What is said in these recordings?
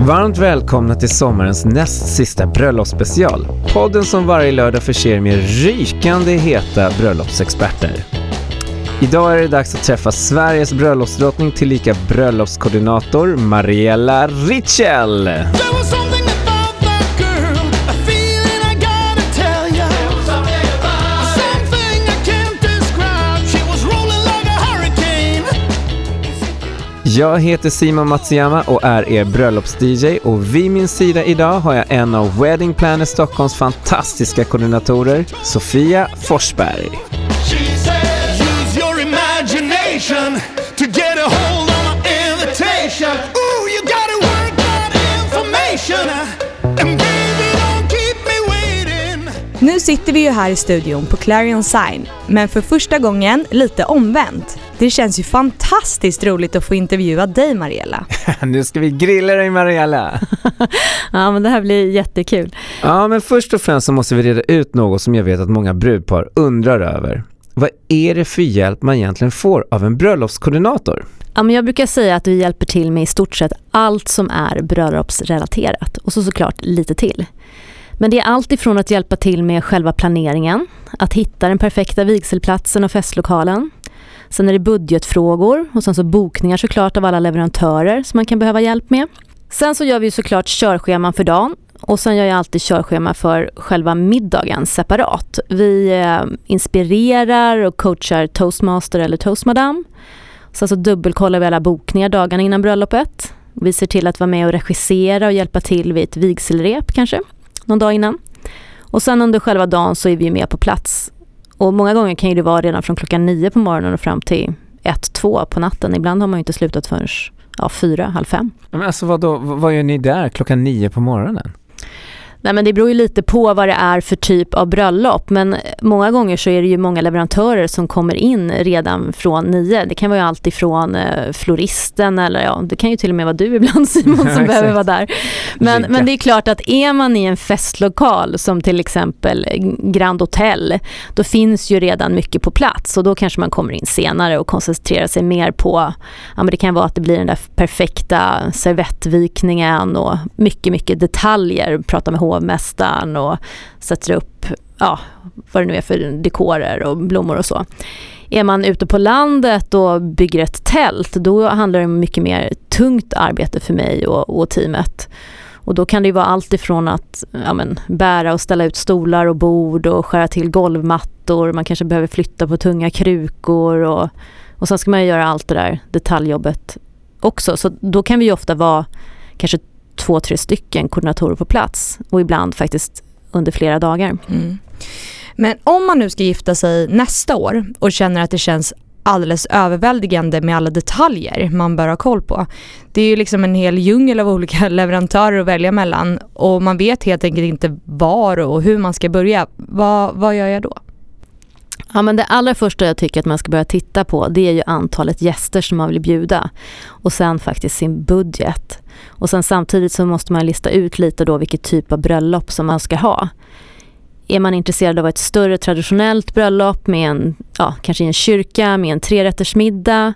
Varmt välkomna till sommarens näst sista bröllopsspecial. Podden som varje lördag förser med rykande heta bröllopsexperter. Idag är det dags att träffa Sveriges bröllopsdrottning tillika bröllopskoordinator Mariella Ritchell. Jag heter Simon Matsuyama och är er bröllops-DJ och vid min sida idag har jag en av Wedding Planner Stockholms fantastiska koordinatorer, Sofia Forsberg. Nu sitter vi ju här i studion på Clarion Sign, men för första gången lite omvänt. Det känns ju fantastiskt roligt att få intervjua dig Mariella. nu ska vi grilla dig Mariella. ja men det här blir jättekul. Ja men först och främst så måste vi reda ut något som jag vet att många brudpar undrar över. Vad är det för hjälp man egentligen får av en bröllopskoordinator? Ja, men jag brukar säga att vi hjälper till med i stort sett allt som är bröllopsrelaterat och så såklart lite till. Men det är allt ifrån att hjälpa till med själva planeringen, att hitta den perfekta vigselplatsen och festlokalen. Sen är det budgetfrågor och sen så bokningar såklart av alla leverantörer som man kan behöva hjälp med. Sen så gör vi såklart körscheman för dagen och sen gör jag alltid körschema för själva middagen separat. Vi eh, inspirerar och coachar toastmaster eller toastmadam. Sen så dubbelkollar vi alla bokningar dagarna innan bröllopet. Vi ser till att vara med och regissera och hjälpa till vid ett vigselrep kanske någon dag innan. Och sen under själva dagen så är vi med på plats. Och många gånger kan det vara redan från klockan nio på morgonen och fram till ett, två på natten. Ibland har man ju inte slutat förrän ja, fyra, halv fem. Men alltså vad, då, vad gör ni där klockan nio på morgonen? Nej men det beror ju lite på vad det är för typ av bröllop men många gånger så är det ju många leverantörer som kommer in redan från nio. Det kan vara ju allt ifrån eh, floristen eller ja, det kan ju till och med vara du ibland Simon som behöver vara där. Men, men det är klart att är man i en festlokal som till exempel Grand Hotel, då finns ju redan mycket på plats och då kanske man kommer in senare och koncentrerar sig mer på, ja men det kan vara att det blir den där perfekta servettvikningen och mycket, mycket detaljer, prata med hovmästaren och sätter upp ja, vad det nu är för dekorer och blommor och så. Är man ute på landet och bygger ett tält, då handlar det om mycket mer tungt arbete för mig och, och teamet. Och då kan det vara allt ifrån att ja, men, bära och ställa ut stolar och bord och skära till golvmattor. Man kanske behöver flytta på tunga krukor och, och sen ska man göra allt det där detaljjobbet också. Så då kan vi ofta vara kanske två, tre stycken koordinatorer på plats och ibland faktiskt under flera dagar. Mm. Men om man nu ska gifta sig nästa år och känner att det känns alldeles överväldigande med alla detaljer man bör ha koll på. Det är ju liksom en hel djungel av olika leverantörer att välja mellan och man vet helt enkelt inte var och hur man ska börja. Va, vad gör jag då? Ja, men det allra första jag tycker att man ska börja titta på det är ju antalet gäster som man vill bjuda och sen faktiskt sin budget. Och sen samtidigt så måste man lista ut lite då vilket typ av bröllop som man ska ha. Är man intresserad av ett större traditionellt bröllop med en, ja, kanske en kyrka med en trerättersmiddag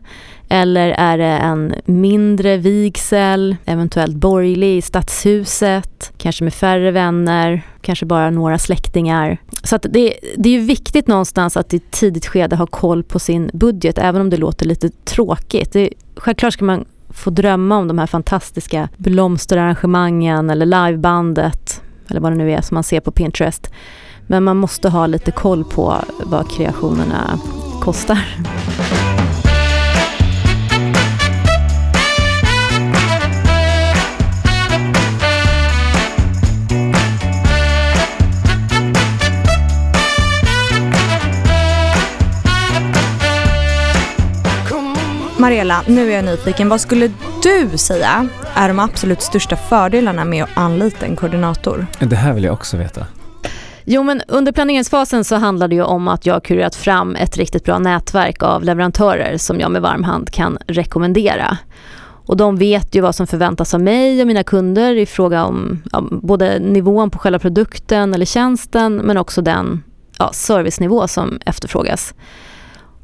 eller är det en mindre vigsel, eventuellt borgerlig i stadshuset, kanske med färre vänner, kanske bara några släktingar. Så att det, det är ju viktigt någonstans att i ett tidigt skede ha koll på sin budget, även om det låter lite tråkigt. Det, självklart ska man få drömma om de här fantastiska blomsterarrangemangen eller livebandet eller vad det nu är som man ser på Pinterest. Men man måste ha lite koll på vad kreationerna kostar. Mariella, nu är jag nyfiken. Vad skulle du säga är de absolut största fördelarna med att anlita en koordinator? Det här vill jag också veta. Jo men under planeringsfasen så handlar det ju om att jag har kurerat fram ett riktigt bra nätverk av leverantörer som jag med varm hand kan rekommendera. Och de vet ju vad som förväntas av mig och mina kunder i fråga om ja, både nivån på själva produkten eller tjänsten men också den ja, servicenivå som efterfrågas.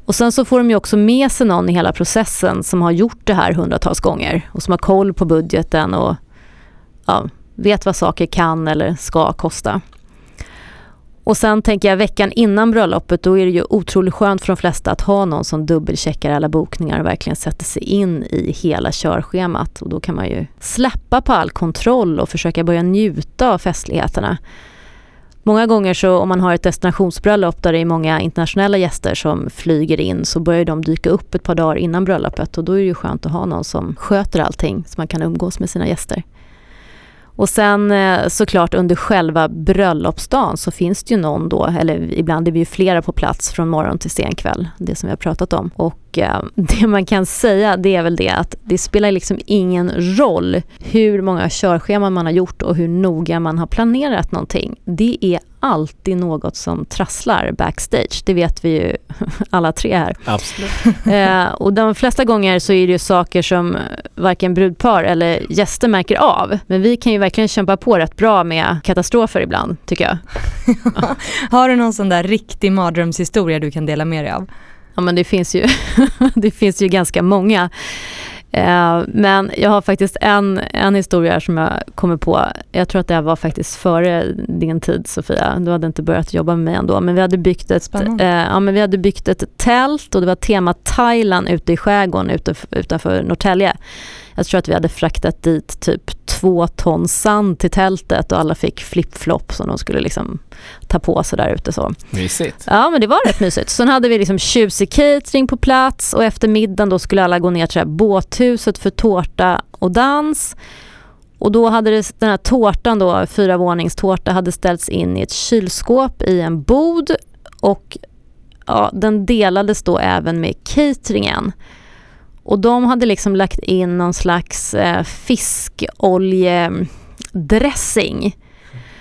Och sen så får de ju också med sig någon i hela processen som har gjort det här hundratals gånger och som har koll på budgeten och ja, vet vad saker kan eller ska kosta. Och sen tänker jag veckan innan bröllopet, då är det ju otroligt skönt för de flesta att ha någon som dubbelcheckar alla bokningar och verkligen sätter sig in i hela körschemat. Och då kan man ju släppa på all kontroll och försöka börja njuta av festligheterna. Många gånger så om man har ett destinationsbröllop där det är många internationella gäster som flyger in så börjar de dyka upp ett par dagar innan bröllopet och då är det ju skönt att ha någon som sköter allting så man kan umgås med sina gäster. Och sen eh, såklart under själva bröllopsdagen så finns det ju någon då, eller ibland är vi ju flera på plats från morgon till sen kväll, det som vi har pratat om. Och eh, det man kan säga det är väl det att det spelar liksom ingen roll hur många körscheman man har gjort och hur noga man har planerat någonting. Det är alltid något som trasslar backstage. Det vet vi ju alla tre här. Absolut. Eh, och de flesta gånger så är det ju saker som varken brudpar eller gäster märker av. Men vi kan ju verkligen kämpa på rätt bra med katastrofer ibland, tycker jag. Har du någon sån där riktig mardrömshistoria du kan dela med dig av? Ja men det finns ju, det finns ju ganska många. Eh, men jag har faktiskt en, en historia som jag kommer på. Jag tror att det var faktiskt före din tid Sofia. Du hade inte börjat jobba med mig ändå. Men vi hade byggt ett, eh, ja, men vi hade byggt ett tält och det var tema Thailand ute i skärgården utanför Norrtälje. Jag tror att vi hade fraktat dit typ två ton sand till tältet och alla fick flipflop som de skulle liksom ta på sig där ute. Så. Mysigt. Ja men det var rätt mysigt. Sen hade vi liksom tjusig catering på plats och efter middagen då skulle alla gå ner till båthuset för tårta och dans. Och då hade det, den här tårtan då, fyra våningstårta, hade ställts in i ett kylskåp i en bod och ja, den delades då även med cateringen. Och de hade liksom lagt in någon slags eh, fiskoljedressing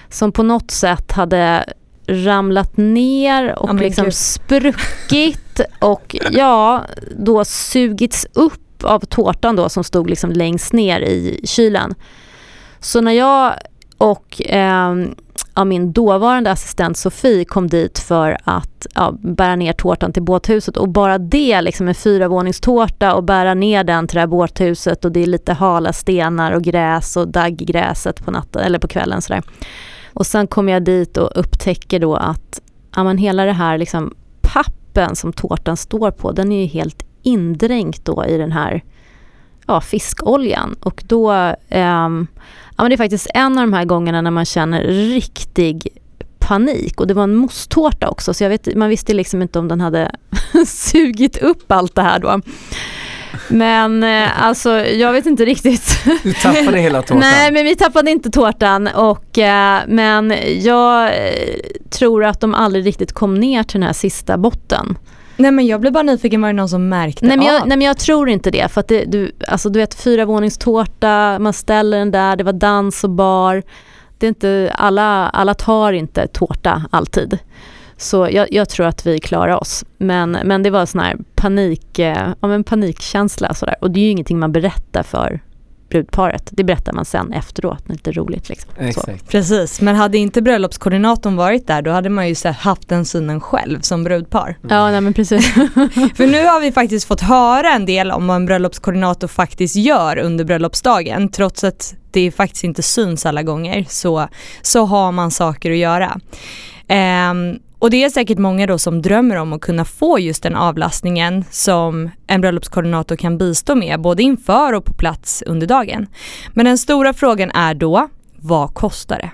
som på något sätt hade ramlat ner och oh liksom spruckit och ja, då sugits upp av tårtan då som stod liksom längst ner i kylen. Så när jag och eh, ja, min dåvarande assistent Sofie kom dit för att ja, bära ner tårtan till båthuset och bara det, liksom en fyravåningstårta och bära ner den till det här båthuset och det är lite hala stenar och gräs och dagggräset på natten eller på kvällen sådär. Och sen kommer jag dit och upptäcker då att ja, men hela det här liksom pappen som tårtan står på, den är ju helt indränkt då i den här ja, fiskoljan. Och då, eh, ja, men det är faktiskt en av de här gångerna när man känner riktig panik och det var en mosttårta också så jag vet, man visste liksom inte om den hade sugit upp allt det här då. Men eh, alltså jag vet inte riktigt. Du tappade hela tårtan? Nej men vi tappade inte tårtan och eh, men jag eh, tror att de aldrig riktigt kom ner till den här sista botten. Nej men jag blev bara nyfiken, var det någon som märkte nej, men jag, av? Nej men jag tror inte det för att det, du, alltså, du vet fyra våningstårta, man ställer den där, det var dans och bar. Det är inte, alla, alla tar inte tårta alltid. Så jag, jag, tror att vi klarar oss. Men, men det var sån här panik, eh, ja, men panikkänsla sådär. Och det är ju ingenting man berättar för brudparet. Det berättar man sen efteråt, det är lite roligt liksom. Exakt. Precis, men hade inte bröllopskoordinatorn varit där då hade man ju haft den synen själv som brudpar. Mm. Ja, nej, men precis. För nu har vi faktiskt fått höra en del om vad en bröllopskoordinator faktiskt gör under bröllopsdagen. Trots att det faktiskt inte syns alla gånger så, så har man saker att göra. Um, och det är säkert många då som drömmer om att kunna få just den avlastningen som en bröllopskoordinator kan bistå med både inför och på plats under dagen. Men den stora frågan är då, vad kostar det?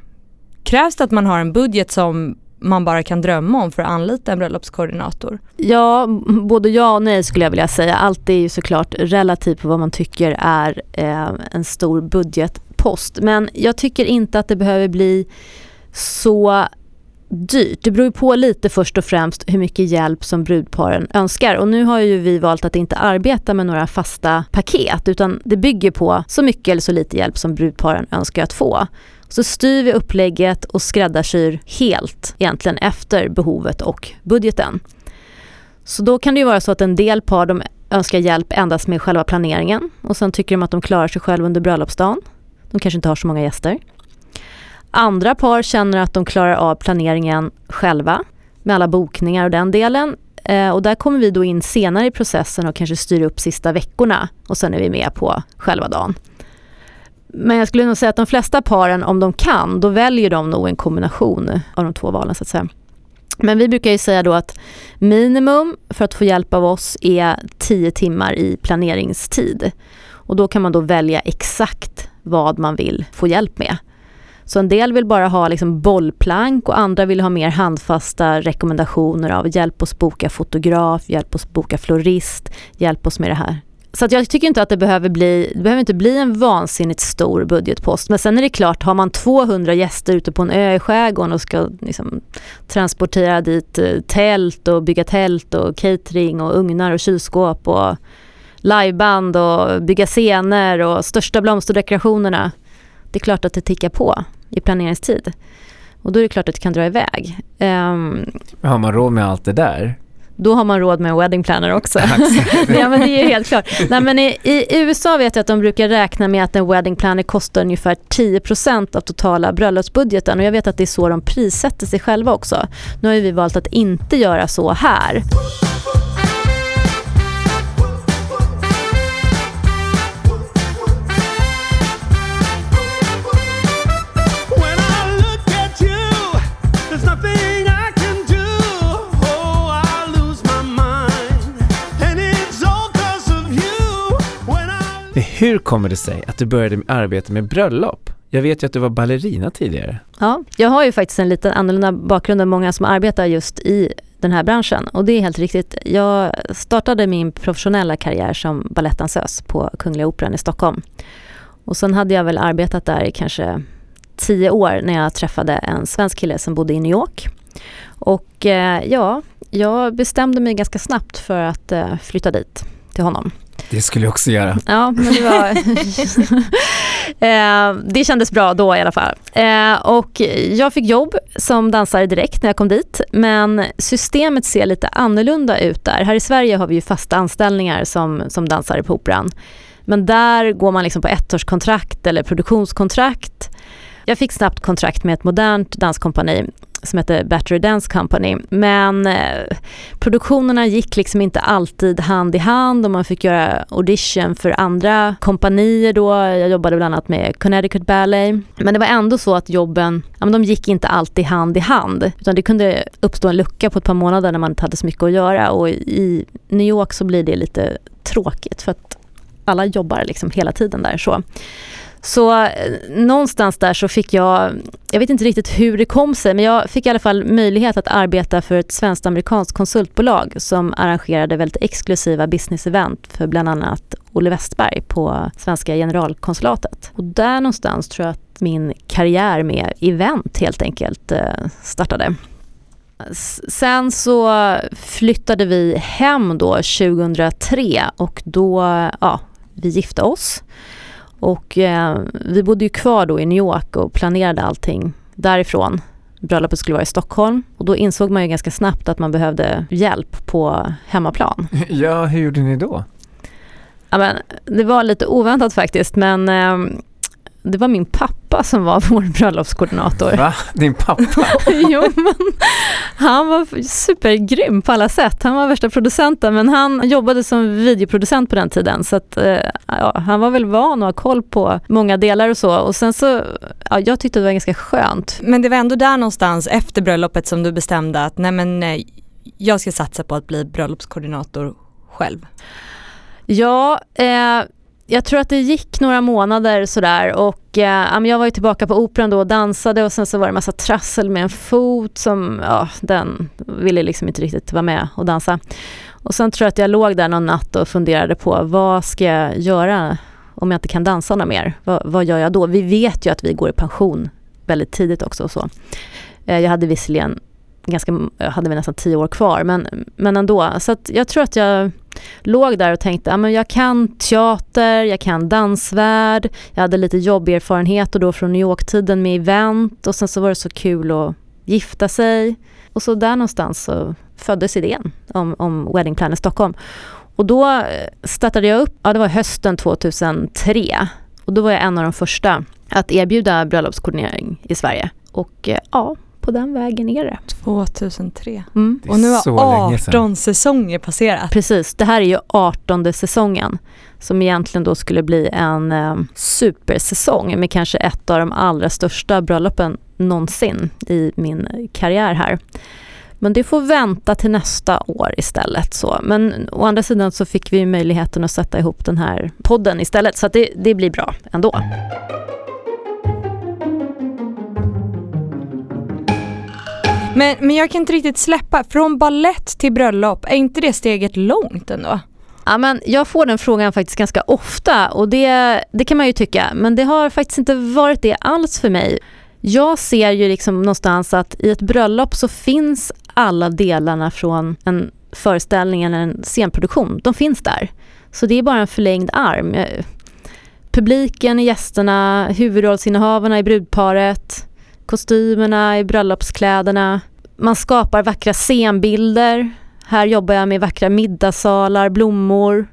Krävs det att man har en budget som man bara kan drömma om för att anlita en bröllopskoordinator? Ja, både ja och nej skulle jag vilja säga. Allt är ju såklart relativt på vad man tycker är eh, en stor budgetpost. Men jag tycker inte att det behöver bli så dyrt. Det beror ju på lite först och främst hur mycket hjälp som brudparen önskar. Och nu har ju vi valt att inte arbeta med några fasta paket utan det bygger på så mycket eller så lite hjälp som brudparen önskar att få. Så styr vi upplägget och skräddarsyr helt egentligen efter behovet och budgeten. Så då kan det ju vara så att en del par de önskar hjälp endast med själva planeringen och sen tycker de att de klarar sig själva under bröllopsdagen. De kanske inte har så många gäster. Andra par känner att de klarar av planeringen själva med alla bokningar och den delen. Eh, och där kommer vi då in senare i processen och kanske styr upp sista veckorna och sen är vi med på själva dagen. Men jag skulle nog säga att de flesta paren, om de kan, då väljer de nog en kombination av de två valen så att säga. Men vi brukar ju säga då att minimum för att få hjälp av oss är 10 timmar i planeringstid. Och då kan man då välja exakt vad man vill få hjälp med. Så en del vill bara ha liksom bollplank och andra vill ha mer handfasta rekommendationer av hjälp oss boka fotograf, hjälp oss boka florist, hjälp oss med det här. Så att jag tycker inte att det behöver bli, det behöver inte bli en vansinnigt stor budgetpost. Men sen är det klart, har man 200 gäster ute på en ö i skärgården och ska liksom transportera dit eh, tält och bygga tält och catering och ugnar och kylskåp och liveband och bygga scener och största blomsterdekorationerna. Det är klart att det tickar på i planeringstid. Och då är det klart att det kan dra iväg. Um, har man råd med allt det där? Då har man råd med en wedding planner också. ja men det är helt klart. Nej, men i, i, USA vet jag att de brukar räkna med att en wedding planner kostar ungefär 10% av totala bröllopsbudgeten och jag vet att det är så de prissätter sig själva också. Nu har vi valt att inte göra så här. Hur kommer det sig att du började arbeta med bröllop? Jag vet ju att du var ballerina tidigare. Ja, jag har ju faktiskt en lite annorlunda bakgrund än många som arbetar just i den här branschen. Och det är helt riktigt. Jag startade min professionella karriär som balettdansös på Kungliga Operan i Stockholm. Och sen hade jag väl arbetat där i kanske tio år när jag träffade en svensk kille som bodde i New York. Och eh, ja, jag bestämde mig ganska snabbt för att eh, flytta dit till honom. Det skulle jag också göra. Ja, men det var... eh, det kändes bra då i alla fall. Eh, och jag fick jobb som dansare direkt när jag kom dit. Men systemet ser lite annorlunda ut där. Här i Sverige har vi ju fasta anställningar som, som dansare på Operan. Men där går man liksom på ettårskontrakt eller produktionskontrakt. Jag fick snabbt kontrakt med ett modernt danskompani som hette Battery Dance Company. Men eh, produktionerna gick liksom inte alltid hand i hand och man fick göra audition för andra kompanier då. Jag jobbade bland annat med Connecticut Ballet. Men det var ändå så att jobben, ja, men de gick inte alltid hand i hand. Utan det kunde uppstå en lucka på ett par månader när man inte hade så mycket att göra och i New York så blir det lite tråkigt för att alla jobbar liksom hela tiden där. så. Så eh, någonstans där så fick jag, jag vet inte riktigt hur det kom sig, men jag fick i alla fall möjlighet att arbeta för ett svenskt-amerikanskt konsultbolag som arrangerade väldigt exklusiva business-event för bland annat Olle Westberg på svenska generalkonsulatet. Och där någonstans tror jag att min karriär med event helt enkelt eh, startade. Sen så flyttade vi hem då 2003 och då, ja, vi gifte oss. Och eh, vi bodde ju kvar då i New York och planerade allting därifrån. Bröllopet skulle vara i Stockholm och då insåg man ju ganska snabbt att man behövde hjälp på hemmaplan. Ja, hur gjorde ni då? Ja, men, det var lite oväntat faktiskt men eh, det var min pappa som var vår bröllopskoordinator. Va? Din pappa? jo, men han var supergrym på alla sätt. Han var värsta producenten men han jobbade som videoproducent på den tiden så att, eh, ja, han var väl van att ha koll på många delar och så. Och sen så, ja, jag tyckte det var ganska skönt. Men det var ändå där någonstans efter bröllopet som du bestämde att nej men eh, jag ska satsa på att bli bröllopskoordinator själv. Ja, eh, jag tror att det gick några månader sådär och eh, jag var ju tillbaka på operan då och dansade och sen så var det massa trassel med en fot som, ja den ville liksom inte riktigt vara med och dansa. Och sen tror jag att jag låg där någon natt och funderade på vad ska jag göra om jag inte kan dansa något mer? Vad, vad gör jag då? Vi vet ju att vi går i pension väldigt tidigt också och så. Eh, jag hade visserligen ganska, hade vi nästan tio år kvar men, men ändå. Så att jag tror att jag låg där och tänkte, ja jag kan teater, jag kan dansvärld, jag hade lite jobberfarenhet och då från New York-tiden med event och sen så var det så kul att gifta sig. Och så där någonstans så föddes idén om, om Wedding Planner Stockholm. Och då eh, startade jag upp, ja det var hösten 2003 och då var jag en av de första att erbjuda bröllopskoordinering i Sverige. Och eh, ja, på den vägen är det. 2003. Mm. Det är Och nu har länge sedan. 18 säsonger passerat. Precis, det här är ju 18 säsongen som egentligen då skulle bli en eh, supersäsong med kanske ett av de allra största bröllopen någonsin i min karriär här. Men det får vänta till nästa år istället. Så. Men å andra sidan så fick vi möjligheten att sätta ihop den här podden istället så att det, det blir bra ändå. Men, men jag kan inte riktigt släppa, från ballett till bröllop, är inte det steget långt ändå? Ja, men jag får den frågan faktiskt ganska ofta och det, det kan man ju tycka, men det har faktiskt inte varit det alls för mig. Jag ser ju liksom någonstans att i ett bröllop så finns alla delarna från en föreställning eller en scenproduktion, de finns där. Så det är bara en förlängd arm. Eh, Publiken, gästerna, huvudrollsinnehavarna i brudparet, kostymerna i bröllopskläderna. Man skapar vackra scenbilder. Här jobbar jag med vackra middagssalar, blommor.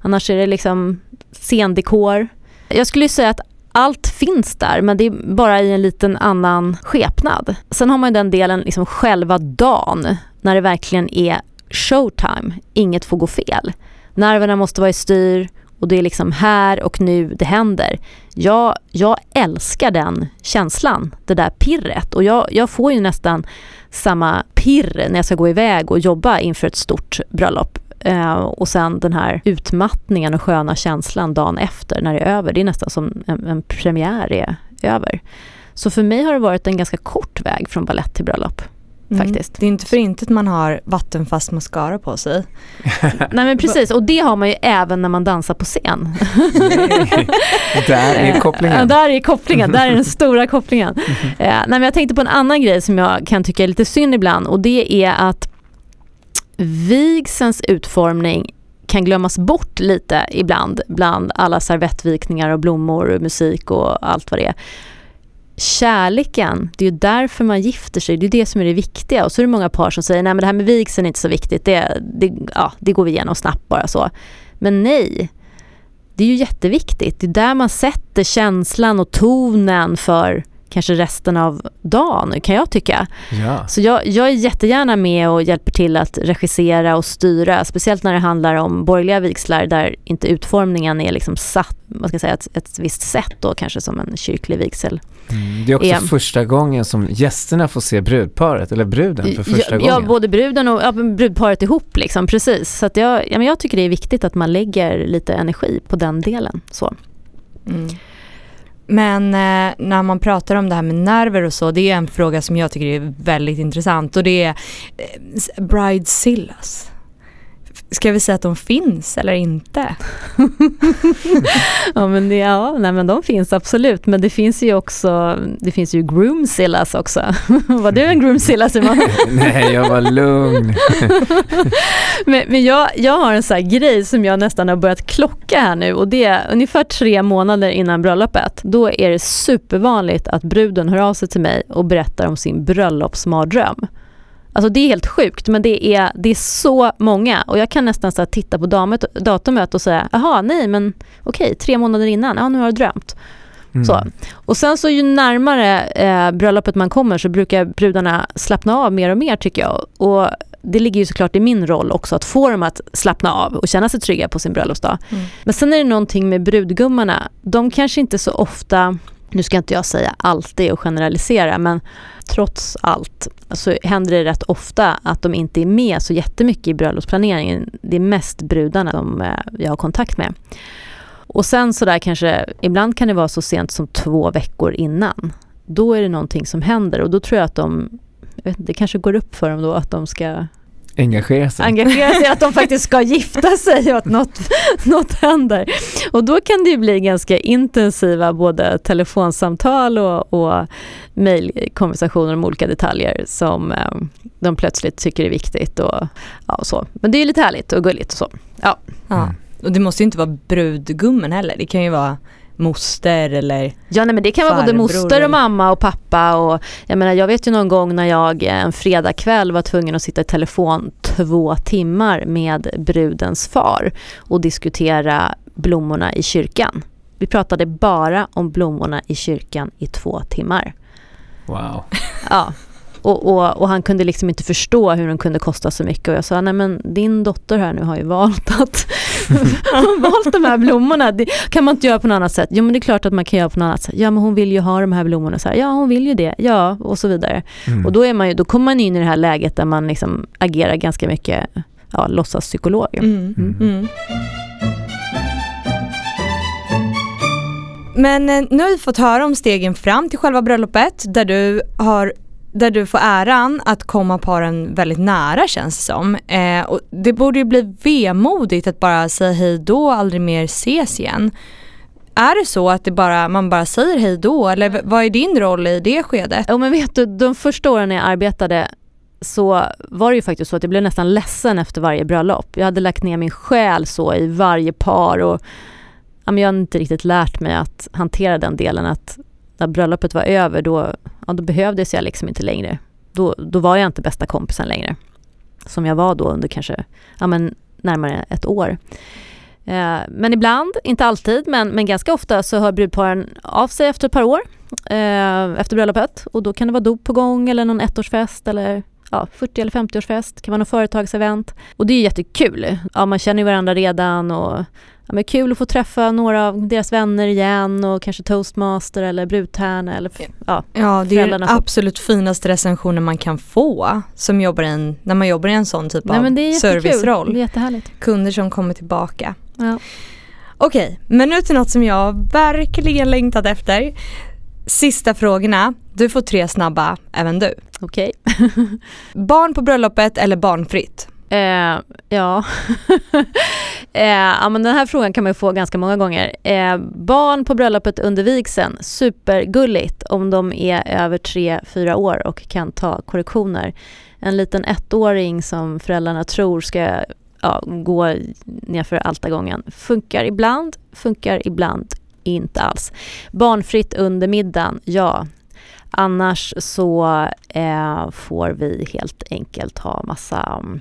Annars är det liksom scendekor. Jag skulle ju säga att allt finns där men det är bara i en liten annan skepnad. Sen har man ju den delen liksom själva dagen när det verkligen är showtime. Inget får gå fel. Nerverna måste vara i styr och det är liksom här och nu det händer. Jag, jag älskar den känslan, det där pirret och jag, jag får ju nästan samma pirr när jag ska gå iväg och jobba inför ett stort bröllop. Eh, och sen den här utmattningen och sköna känslan dagen efter när det är över. Det är nästan som en, en premiär är över. Så för mig har det varit en ganska kort väg från ballett till bröllop. Faktiskt. Det är inte för intet man har vattenfast mascara på sig. Nej men precis, och det har man ju även när man dansar på scen. Där är Ja, kopplingen. där är kopplingen, där är den stora kopplingen. Eh, nej, men jag tänkte på en annan grej som jag kan tycka är lite synd ibland och det är att vigselns utformning kan glömmas bort lite ibland bland alla servettvikningar och blommor och musik och allt vad det är. Kärleken, det är ju därför man gifter sig, det är det som är det viktiga. Och så är det många par som säger, nej men det här med vigseln är inte så viktigt, det, det, ja, det går vi igenom snabbt bara så. Men nej, det är ju jätteviktigt. Det är där man sätter känslan och tonen för kanske resten av dagen, kan jag tycka. Ja. Så jag, jag är jättegärna med och hjälper till att regissera och styra, speciellt när det handlar om borgerliga vigslar där inte utformningen är liksom satt, vad ska jag säga, ett, ett visst sätt då kanske som en kyrklig vigsel. Mm, det är också är- första gången som gästerna får se brudparet, eller bruden för första ja, gången. Ja, både bruden och ja, brudparet ihop liksom, precis. Så att jag, ja, men jag tycker det är viktigt att man lägger lite energi på den delen. Så. Mm. Men eh, när man pratar om det här med nerver och så, det är en fråga som jag tycker är väldigt intressant och det är eh, bridezillas. Ska vi säga att de finns eller inte? Ja men, det, ja, nej, men de finns absolut. Men det finns ju också, det finns ju groomzillas också. Var du en groomzilla Simon? Nej, jag var lugn. men men jag, jag har en sån här grej som jag nästan har börjat klocka här nu och det är ungefär tre månader innan bröllopet. Då är det supervanligt att bruden hör av sig till mig och berättar om sin bröllopsmardröm. Alltså det är helt sjukt men det är, det är så många och jag kan nästan så titta på damet, datumet och säga jaha nej men okej tre månader innan, ja nu har du drömt. Mm. Så. Och sen så ju närmare eh, bröllopet man kommer så brukar brudarna slappna av mer och mer tycker jag. Och det ligger ju såklart i min roll också att få dem att slappna av och känna sig trygga på sin bröllopsdag. Mm. Men sen är det någonting med brudgummarna. De kanske inte så ofta, nu ska inte jag säga alltid och generalisera, men trots allt så händer det rätt ofta att de inte är med så jättemycket i bröllopsplaneringen. Det är mest brudarna som eh, jag har kontakt med. Och sen så där kanske, ibland kan det vara så sent som två veckor innan. Då är det någonting som händer och då tror jag att de, jag vet inte, det kanske går upp för dem då att de ska Engagera sig. engagera sig, att de faktiskt ska gifta sig och att något, något händer. Och då kan det ju bli ganska intensiva både telefonsamtal och, och mejlkonversationer om olika detaljer som eh, de plötsligt tycker är viktigt och, ja, och så. Men det är ju lite härligt och gulligt och så. Ja. Ja. Mm. Och det måste ju inte vara brudgummen heller. Det kan ju vara moster eller Ja nej, men det kan vara både moster och mamma och pappa och jag menar jag vet ju någon gång när jag eh, en fredagkväll var tvungen att sitta i telefon två timmar med brudens far och diskutera blommorna i kyrkan. Vi pratade bara om blommorna i kyrkan i två timmar. Wow. Ja, Och, och, och, han kunde liksom inte förstå hur den kunde kosta så mycket och jag sa, nej men din dotter här nu har ju valt att valt de här blommorna. Det kan man inte göra på något annat sätt? Jo men det är klart att man kan göra på något annat sätt. Ja men hon vill ju ha de här blommorna. Så här, ja hon vill ju det. Ja och så vidare. Mm. Och då, är man ju, då kommer man in i det här läget där man liksom agerar ganska mycket ja, låtsaspsykolog. Mm. Mm. mm. Men eh, nu har vi fått höra om stegen fram till själva bröllopet där du har där du får äran att komma paren väldigt nära känns det som. Eh, och det borde ju bli vemodigt att bara säga hej då och aldrig mer ses igen. Är det så att det bara, man bara säger hej då eller vad är din roll i det skedet? Ja men vet du, de första åren när jag arbetade så var det ju faktiskt så att jag blev nästan ledsen efter varje bröllop. Jag hade lagt ner min själ så i varje par och ja, men jag hade inte riktigt lärt mig att hantera den delen att när bröllopet var över då, ja, då behövdes jag liksom inte längre. Då, då var jag inte bästa kompisen längre. Som jag var då under kanske ja, men närmare ett år. Eh, men ibland, inte alltid, men, men ganska ofta så hör brudparen av sig efter ett par år eh, efter bröllopet och då kan det vara dop på gång eller någon ettårsfest eller ja, 40 eller 50-årsfest, kan vara något företagsevent. Och det är jättekul. Ja, man känner ju varandra redan och men kul att få träffa några av deras vänner igen och kanske toastmaster eller brudtärna eller ja, ja det är den absolut finaste recensionen man kan få som jobbar en, när man jobbar i en sån typ Nej, av men serviceroll. Det är jättehärligt. Kunder som kommer tillbaka. Ja. Okej, men nu till något som jag verkligen längtat efter. Sista frågorna. Du får tre snabba, även du. Okej. Barn på bröllopet eller barnfritt? Eh, ja. eh, ja, men den här frågan kan man ju få ganska många gånger. Eh, barn på bröllopet under vigseln, supergulligt om de är över 3-4 år och kan ta korrektioner. En liten ettåring som föräldrarna tror ska ja, gå nerför altargången funkar ibland, funkar ibland inte alls. Barnfritt under middagen, ja. Annars så eh, får vi helt enkelt ha massa mm,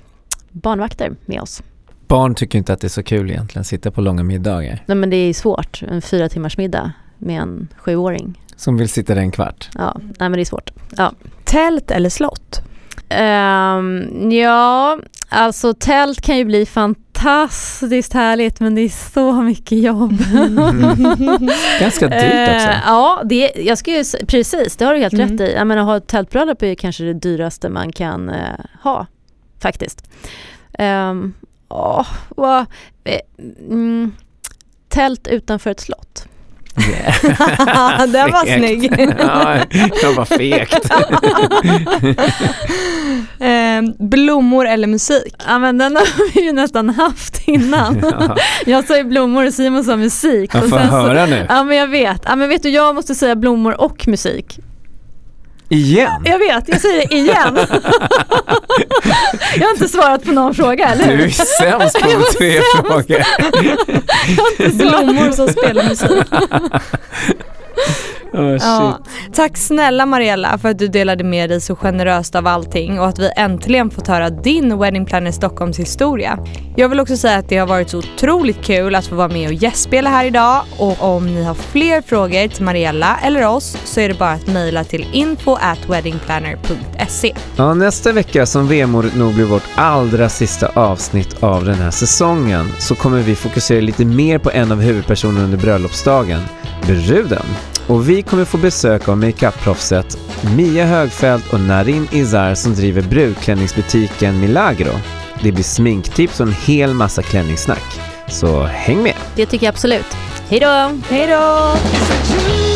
barnvakter med oss. Barn tycker inte att det är så kul egentligen, sitta på långa middagar. Nej men det är svårt, en fyra timmars middag med en sjuåring. Som vill sitta där en kvart? Ja, nej men det är svårt. Ja. Tält eller slott? Um, ja, alltså tält kan ju bli fantastiskt härligt men det är så mycket jobb. Mm. Ganska dyrt också. Uh, ja, det, jag ska ju, precis det har du helt mm. rätt i. Jag menar, ha ett tältbröllop är kanske det dyraste man kan uh, ha faktiskt. Um, oh, vad, eh, mm, tält utanför ett slott. Yeah. Den var snygg. ja, det var fegt. eh, blommor eller musik? Ja men den har vi ju nästan haft innan. Ja. Jag sa ju blommor och Simon sa musik. Jag får höra nu. Ja men jag vet. Ja men vet du jag måste säga blommor och musik. Igen? Jag vet, jag säger det igen. jag har inte svarat på någon fråga, eller hur? Du är sämst på tre frågor. Blommor som spelar musik. Oh, ja. Tack snälla Mariella för att du delade med dig så generöst av allting och att vi äntligen fått höra din Wedding Planner Stockholms historia. Jag vill också säga att det har varit så otroligt kul att få vara med och gästspela här idag och om ni har fler frågor till Mariella eller oss så är det bara att mejla till info at weddingplanner.se. Ja, nästa vecka som vemodigt nog blir vårt allra sista avsnitt av den här säsongen så kommer vi fokusera lite mer på en av huvudpersonerna under bröllopsdagen, bruden. Och vi kommer få besök av makeup-proffset Mia Högfeldt och Narin Izar som driver brudklänningsbutiken Milagro. Det blir sminktips och en hel massa klänningssnack. Så häng med! Det tycker jag absolut. Hej då! Hej då!